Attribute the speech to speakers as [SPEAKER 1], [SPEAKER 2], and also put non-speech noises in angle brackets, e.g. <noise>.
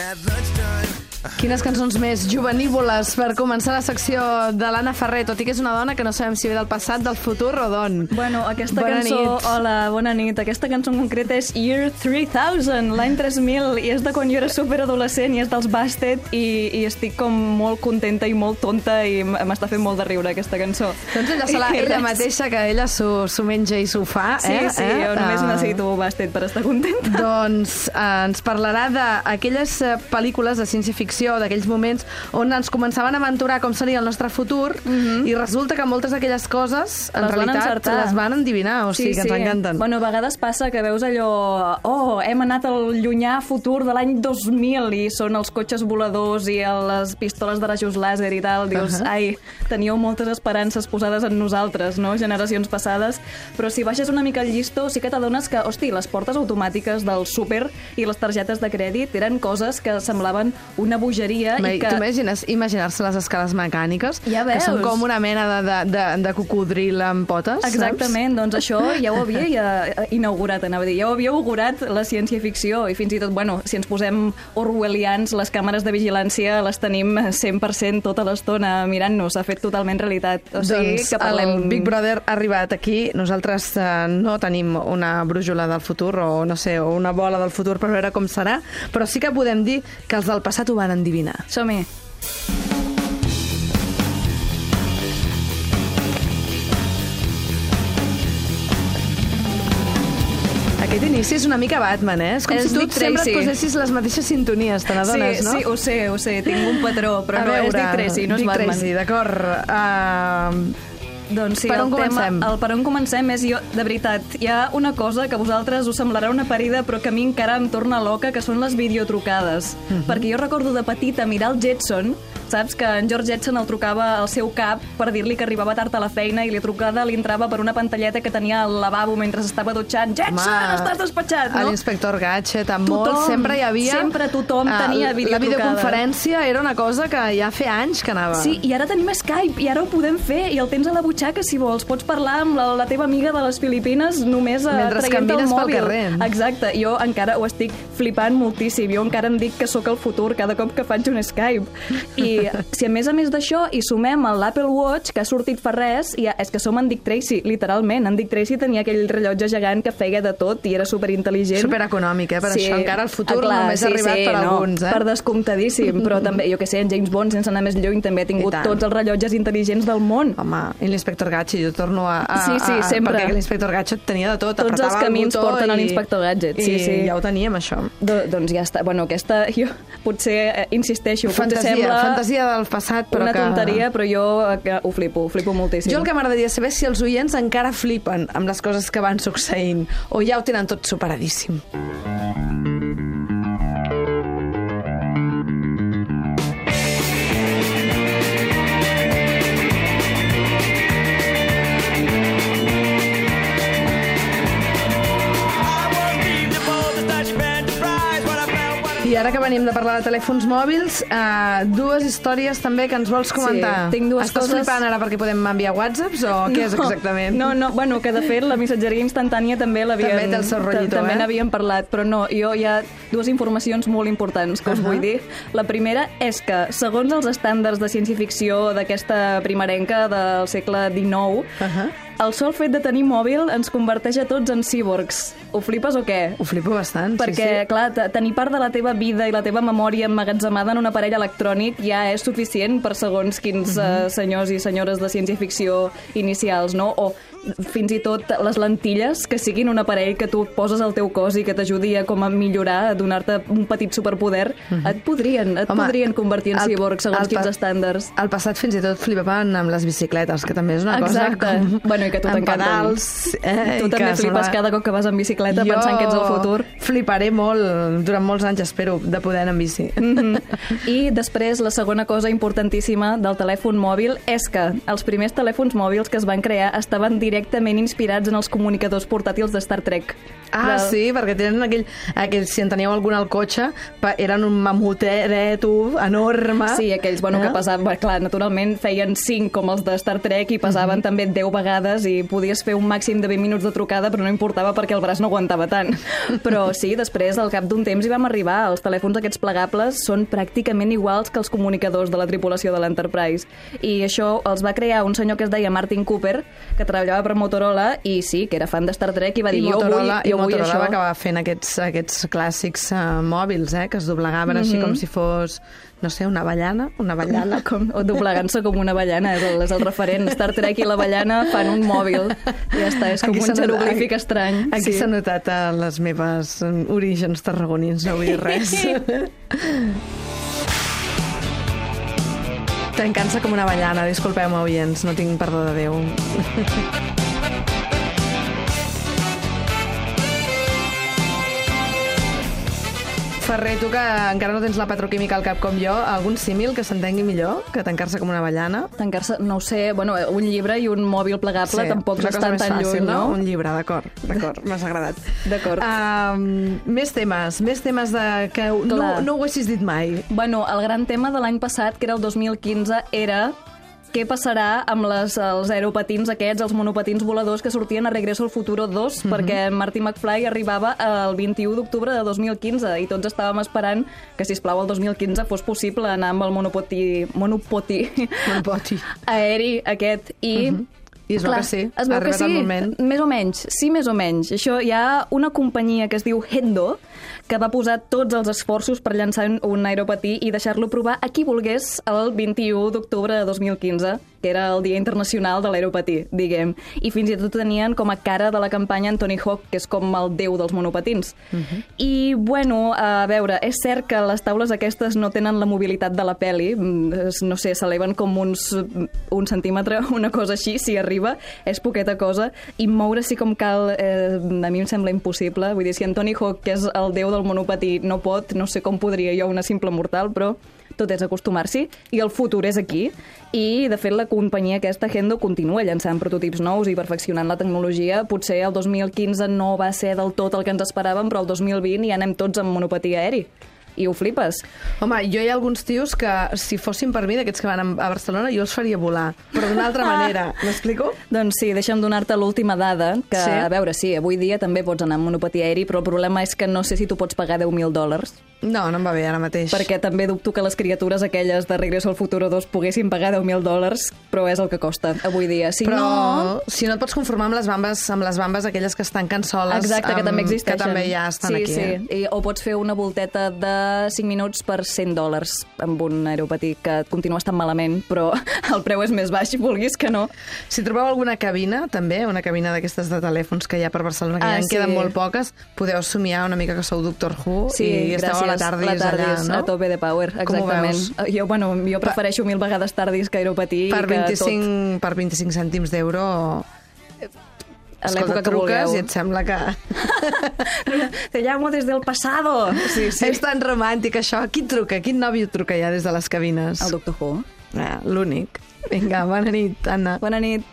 [SPEAKER 1] at lunchtime.
[SPEAKER 2] Quines cançons més juvenívoles per començar la secció de l'Anna Ferrer, tot i que és una dona que no sabem si ve del passat, del futur o d'on.
[SPEAKER 3] Bueno, aquesta
[SPEAKER 2] Bona
[SPEAKER 3] cançó...
[SPEAKER 2] nit.
[SPEAKER 3] Hola, bona nit. Aquesta cançó en concret és Year 3000, l'any 3000, i és de quan jo era superadolescent, i és dels Bastet, i, i estic com molt contenta i molt tonta, i m'està fent molt de riure aquesta cançó.
[SPEAKER 2] Doncs ella, se la, <laughs>
[SPEAKER 3] I
[SPEAKER 2] ella mateixa, que ella s'ho menja i s'ho fa.
[SPEAKER 3] Sí,
[SPEAKER 2] eh?
[SPEAKER 3] sí,
[SPEAKER 2] eh?
[SPEAKER 3] jo només
[SPEAKER 2] Ah.
[SPEAKER 3] necessito Bastet per estar contenta.
[SPEAKER 2] Doncs eh, ens parlarà d'aquelles eh, pel·lícules de ciència-ficció, d'aquells moments on ens començaven a aventurar com seria el nostre futur i resulta que moltes d'aquelles coses, en.
[SPEAKER 3] Les van
[SPEAKER 2] realitat,
[SPEAKER 3] encertar.
[SPEAKER 2] les van endivinar, o sigui que ens encanten.
[SPEAKER 3] Bueno, a vegades passa que veus allò... Oh, hem anat al llunyà futur de l'any 2000 i són els cotxes voladors i les pistoles de rajos làser i tal. Dius,
[SPEAKER 2] Ahà.
[SPEAKER 3] ai, teníeu moltes esperances posades en nosaltres, no? Generacions passades. Però si baixes una mica el llistó, sí que t'adones que, hosti, les portes automàtiques del súper i les targetes de crèdit eren coses que semblaven una bogeria
[SPEAKER 2] Ma-
[SPEAKER 3] i que...
[SPEAKER 2] Imagines imaginar-se les escales mecàniques?
[SPEAKER 3] Ja
[SPEAKER 2] Que són com una mena de, de, de, de cocodril amb potes,
[SPEAKER 3] Exactament, doncs això ja ho havia ja inaugurat, anava a dir, ja ho havia augurat la ciència-ficció i fins i tot, bueno, si ens posem orwellians, les càmeres de vigilància les tenim 100% tota l'estona mirant-nos, s'ha fet totalment realitat. O
[SPEAKER 2] saps?
[SPEAKER 3] sigui,
[SPEAKER 2] doncs
[SPEAKER 3] que parlem...
[SPEAKER 2] el Big Brother ha arribat aquí. Nosaltres eh, no tenim una brújula del futur o, no sé, o una bola del futur per veure com serà, però sí que podem dir que els del passat ho van endivinar.
[SPEAKER 3] Som-hi.
[SPEAKER 2] Aquest inici és una mica Batman, eh? És com
[SPEAKER 3] És
[SPEAKER 2] si tu
[SPEAKER 3] Dick
[SPEAKER 2] sempre et
[SPEAKER 3] Tracy.
[SPEAKER 2] posessis les mateixes sintonies, te n'adones,
[SPEAKER 3] sí,
[SPEAKER 2] no?
[SPEAKER 3] sí, ho sé, ho sé, tinc un patró, però
[SPEAKER 2] a
[SPEAKER 3] no
[SPEAKER 2] veure,
[SPEAKER 3] és Dick Tracy, no és
[SPEAKER 2] Dick
[SPEAKER 3] Batman.
[SPEAKER 2] Tracy, d'acord. Uh,
[SPEAKER 3] Doncs sí,
[SPEAKER 2] Per
[SPEAKER 3] el
[SPEAKER 2] on
[SPEAKER 3] tema,
[SPEAKER 2] comencem?
[SPEAKER 3] el per on comencem és jo, de veritat, hi ha una cosa que a vosaltres us semblarà una parida, però que a mi encara em torna loca, que són les videotrucades.
[SPEAKER 2] Mhm.
[SPEAKER 3] Perquè jo recordo de petita mirar el Jetson, saps que en George Jetson el trucava al seu cap per dir-li que arribava tard a la feina i la trucada li entrava per una pantalleta que tenia al lavabo mentre estava dutxant. Jetson,
[SPEAKER 2] Home,
[SPEAKER 3] estàs despatxat, no?
[SPEAKER 2] L'inspector Gadget, amb
[SPEAKER 3] Tothom,
[SPEAKER 2] molt, sempre hi havia...
[SPEAKER 3] sempre tothom
[SPEAKER 2] Ah,
[SPEAKER 3] tenia
[SPEAKER 2] La
[SPEAKER 3] videotrucada.
[SPEAKER 2] videoconferència era una cosa que ja feia anys que anava.
[SPEAKER 3] Sí, i ara tenim Skype, i ara ho podem fer, i el tens a la butxaca, si vols. Pots parlar amb la, la teva amiga de les Filipines només eh,
[SPEAKER 2] Mentre
[SPEAKER 3] traient el
[SPEAKER 2] camines pel
[SPEAKER 3] mòbil.
[SPEAKER 2] carrer.
[SPEAKER 3] Exacte, jo encara ho estic flipant moltíssim. Jo encara em dic que sóc el futur cada cop que faig un Skype. I si a més a més d'això hi sumem l'Apple Watch, que ha sortit fa res, i és que som en Dick Tracy, literalment. En Dick Tracy tenia aquell rellotge gegant que feia de tot i era superintel·ligent.
[SPEAKER 2] Supereconòmic, eh? Per això encara el futur
[SPEAKER 3] Ah, clar,
[SPEAKER 2] només ha arribat per
[SPEAKER 3] no,
[SPEAKER 2] alguns, eh?
[SPEAKER 3] Per descomptadíssim, però també, jo que sé, en James Bond, sense anar més lluny, també ha tingut tots els rellotges intel·ligents del món.
[SPEAKER 2] Home, i l'inspector Gadget, jo torno a... a
[SPEAKER 3] Sí, sí,
[SPEAKER 2] a,
[SPEAKER 3] sempre.
[SPEAKER 2] Perquè l'inspector Gadget tenia de tot.
[SPEAKER 3] Tots els
[SPEAKER 2] el
[SPEAKER 3] camins
[SPEAKER 2] botó
[SPEAKER 3] porten a
[SPEAKER 2] i-
[SPEAKER 3] l'inspector Gadget, sí,
[SPEAKER 2] i
[SPEAKER 3] sí.
[SPEAKER 2] ja ho teníem, això.
[SPEAKER 3] Do, doncs ja està. Bueno, aquesta, jo potser, eh, insisteixo,
[SPEAKER 2] Fantasia,
[SPEAKER 3] potser sembla
[SPEAKER 2] fantasia del passat, però
[SPEAKER 3] una
[SPEAKER 2] que...
[SPEAKER 3] tonteria, però jo eh, que ho flipo, ho flipo moltíssim.
[SPEAKER 2] Jo el que m'agradaria saber és si els oients encara flipen amb les coses que van succeint o ja ho tenen tot superadíssim. I ara que venim de parlar de telèfons mòbils, eh, dues històries també que ens vols comentar.
[SPEAKER 3] Sí, tinc dues
[SPEAKER 2] Estàs
[SPEAKER 3] coses-
[SPEAKER 2] flipant ara perquè podem enviar whatsapps o què és exactament?
[SPEAKER 3] No, no, bueno, que de fet la missatgeria instantània també l'havien...
[SPEAKER 2] També té el seu rotllito,
[SPEAKER 3] També
[SPEAKER 2] eh?
[SPEAKER 3] n'havíem parlat, però no, jo hi ha dues informacions molt importants que us
[SPEAKER 2] Ahà.
[SPEAKER 3] vull dir. La primera és que, segons els estàndards de ciència-ficció d'aquesta primerenca del segle XIX,
[SPEAKER 2] Ahà.
[SPEAKER 3] El sol fet de tenir mòbil ens converteix a tots en cíborgs. Ho flipes o què?
[SPEAKER 2] Ho flipo bastant,
[SPEAKER 3] Perquè,
[SPEAKER 2] sí, sí.
[SPEAKER 3] clar, te- tenir part de la teva vida i la teva memòria emmagatzemada en un aparell electrònic ja és suficient per segons quins
[SPEAKER 2] Mhm.
[SPEAKER 3] uh, senyors i senyores de ciència-ficció inicials, no? O fins i tot les lentilles, que siguin un aparell que tu poses al teu cos i que t'ajudi a com a millorar, a donar-te un petit superpoder, et podrien, et.
[SPEAKER 2] Home,
[SPEAKER 3] podrien convertir en
[SPEAKER 2] el-
[SPEAKER 3] cíborg segons
[SPEAKER 2] el
[SPEAKER 3] quins estàndards.
[SPEAKER 2] Al passat fins i tot flipaven amb les bicicletes, que també és una
[SPEAKER 3] Exacte.
[SPEAKER 2] cosa com...
[SPEAKER 3] Bueno, i que tu t'encanten.
[SPEAKER 2] pedals, eh,
[SPEAKER 3] Tu també flipes
[SPEAKER 2] sembla-
[SPEAKER 3] cada cop que vas en bicicleta pensant que ets el futur.
[SPEAKER 2] fliparé molt, durant molts anys, espero, de poder anar en bici.
[SPEAKER 3] Mhm. <laughs> I després, la segona cosa importantíssima del telèfon mòbil és que els primers telèfons mòbils que es van crear estaven directament inspirats en els comunicadors portàtils de Star Trek.
[SPEAKER 2] Ah,
[SPEAKER 3] Del-
[SPEAKER 2] sí, perquè tenen aquell, aquell... Si en teníeu algun al cotxe, eren un mamuteret enorme.
[SPEAKER 3] Sí, aquells, bueno,
[SPEAKER 2] Eh?
[SPEAKER 3] que pesaven, clar, naturalment feien 5 com els de Star Trek i pesaven
[SPEAKER 2] Mhm.
[SPEAKER 3] també 10 vegades i podies fer un màxim de 20 minuts de trucada, però no importava perquè el braç no aguantava tant. <laughs> Però sí, després, al cap d'un temps, hi vam arribar. Els telèfons aquests plegables són pràcticament iguals que els comunicadors de la tripulació de l'Enterprise. I això els va crear un senyor que es deia Martin Cooper, que treballava per Motorola i sí, que era fan de Star Trek i va dir,
[SPEAKER 2] I
[SPEAKER 3] jo vull,
[SPEAKER 2] Motorola, i
[SPEAKER 3] jo vull
[SPEAKER 2] Motorola
[SPEAKER 3] això.
[SPEAKER 2] va acabar fent aquests, aquests clàssics uh, mòbils, eh, que es doblegaven així
[SPEAKER 3] Mhm.
[SPEAKER 2] com si fos, no sé, una avellana, una avellana. <laughs>
[SPEAKER 3] com, o doblegant-se com una avellana, és el, és el referent. Star Trek i l'avellana fan un mòbil. I ja està, és com
[SPEAKER 2] Aquí
[SPEAKER 3] un jeroglífic estrany.
[SPEAKER 2] Aquí s'ha notat a les meves orígens tarragonins, no vull dir res. <laughs> Tancant-se com una avellana, disculpeu-me, oients, no tinc perdó de Déu. <laughs> Ferrer, tu que encara no tens la petroquímica al cap com jo, algun símil que s'entengui millor que tancar-se com una avellana?
[SPEAKER 3] Tancar-se, no ho sé, bueno, un llibre i un mòbil plegable tampoc
[SPEAKER 2] és
[SPEAKER 3] no estan tan
[SPEAKER 2] fàcil,
[SPEAKER 3] lluny, no?
[SPEAKER 2] Un llibre, d'acord, d'acord, <laughs> m'has agradat.
[SPEAKER 3] D'acord.
[SPEAKER 2] Um, més temes, més temes de que no, no ho haguessis dit mai.
[SPEAKER 3] Bueno, el gran tema de l'any passat, que era el 2015, era què passarà amb les, els aeropatins aquests, els monopatins voladors que sortien a Regreso al Futuro 2, perquè Marty McFly arribava el 21 d'octubre de 2015 i tots estàvem esperant que, si plau el 2015 fos possible anar amb el monopoti, monopoti
[SPEAKER 2] Monopoti. <laughs>
[SPEAKER 3] aeri aquest. I...
[SPEAKER 2] I es veu que sí,
[SPEAKER 3] es
[SPEAKER 2] ha
[SPEAKER 3] que sí,
[SPEAKER 2] el moment.
[SPEAKER 3] més o menys, sí, més o menys. Això hi ha una companyia que es diu Hendo, que va posar tots els esforços per llançar un- aeropatí i deixar-lo provar a qui volgués el 21 d'octubre de 2015, que era el Dia Internacional de l'Aeropatí, diguem. I fins i tot tenien com a cara de la campanya Anthony Hawk, que és com el déu dels monopatins. I, bueno, a veure, és cert que les taules aquestes no tenen la mobilitat de la peli, mm, no sé, s'eleven com uns un centímetre, <laughs> una cosa així, si arriba, és poqueta cosa, i moure sí com cal, eh, a mi em sembla impossible. Vull dir, si Anthony Hawk, que és el déu del monopatí, no pot, no sé com podria jo, una simple mortal, però tot és acostumar-s'hi, i el futur és aquí. I, de fet, la companyia aquesta, Hendo, continua llançant prototips nous i perfeccionant la tecnologia. Potser el 2015 no va ser del tot el que ens esperàvem, però el 2020 ja anem tots amb monopatí aeri. I ho flipes.
[SPEAKER 2] Home, jo hi ha alguns tios que, si fossin per mi, d'aquests que van a Barcelona, jo els faria volar, però d'una altra <laughs> manera. M'explico?
[SPEAKER 3] Doncs sí, deixa'm donar-te l'última dada, que,
[SPEAKER 2] Sí?
[SPEAKER 3] a veure, sí, avui dia també pots anar amb monopatí aeri, però el problema és que no sé si tu pots pagar 10.000 dòlars,
[SPEAKER 2] No, no em va bé ara mateix.
[SPEAKER 3] perquè també dubto que les criatures aquelles de Regreso al Futuro 2 poguessin pagar 10.000 dòlars, però és el que costa avui dia. Si
[SPEAKER 2] Però
[SPEAKER 3] no...
[SPEAKER 2] si no et pots conformar amb les bambes, amb les bambes aquelles que es tanquen soles,
[SPEAKER 3] Exacte, que
[SPEAKER 2] amb-
[SPEAKER 3] també existeixen.
[SPEAKER 2] Que també ja estan
[SPEAKER 3] sí,
[SPEAKER 2] aquí.
[SPEAKER 3] Sí,
[SPEAKER 2] Eh?
[SPEAKER 3] I, o pots fer una volteta de 5 minuts per 100 dòlars amb un aeropatí que et continua estant malament, però <laughs> el preu és més baix, vulguis que no.
[SPEAKER 2] Si trobeu alguna cabina, també, una cabina d'aquestes de telèfons que hi ha per Barcelona, que
[SPEAKER 3] Ah,
[SPEAKER 2] ja en
[SPEAKER 3] sí.
[SPEAKER 2] queden molt poques, podeu somiar una mica que sou Doctor Who
[SPEAKER 3] Sí,
[SPEAKER 2] i esteu
[SPEAKER 3] gràcies.
[SPEAKER 2] La Tardis,
[SPEAKER 3] la tardis
[SPEAKER 2] allà, no?
[SPEAKER 3] a tope de power, exactament.
[SPEAKER 2] veus?
[SPEAKER 3] Jo, bueno, jo prefereixo mil vegades tardis que aeropatí.
[SPEAKER 2] Per
[SPEAKER 3] i que
[SPEAKER 2] 25, per 25 cèntims d'euro...
[SPEAKER 3] tot, a l'època que vulgueu.
[SPEAKER 2] i et sembla que... <laughs>
[SPEAKER 3] Te llamo des del pasado. Sí, sí.
[SPEAKER 2] És tan romàntic, això. Qui truca? Quin nòvio truca ja des de les cabines?
[SPEAKER 3] El Doctor Who.
[SPEAKER 2] Ah, L'únic. Vinga, bona nit, Anna.
[SPEAKER 3] Bona nit.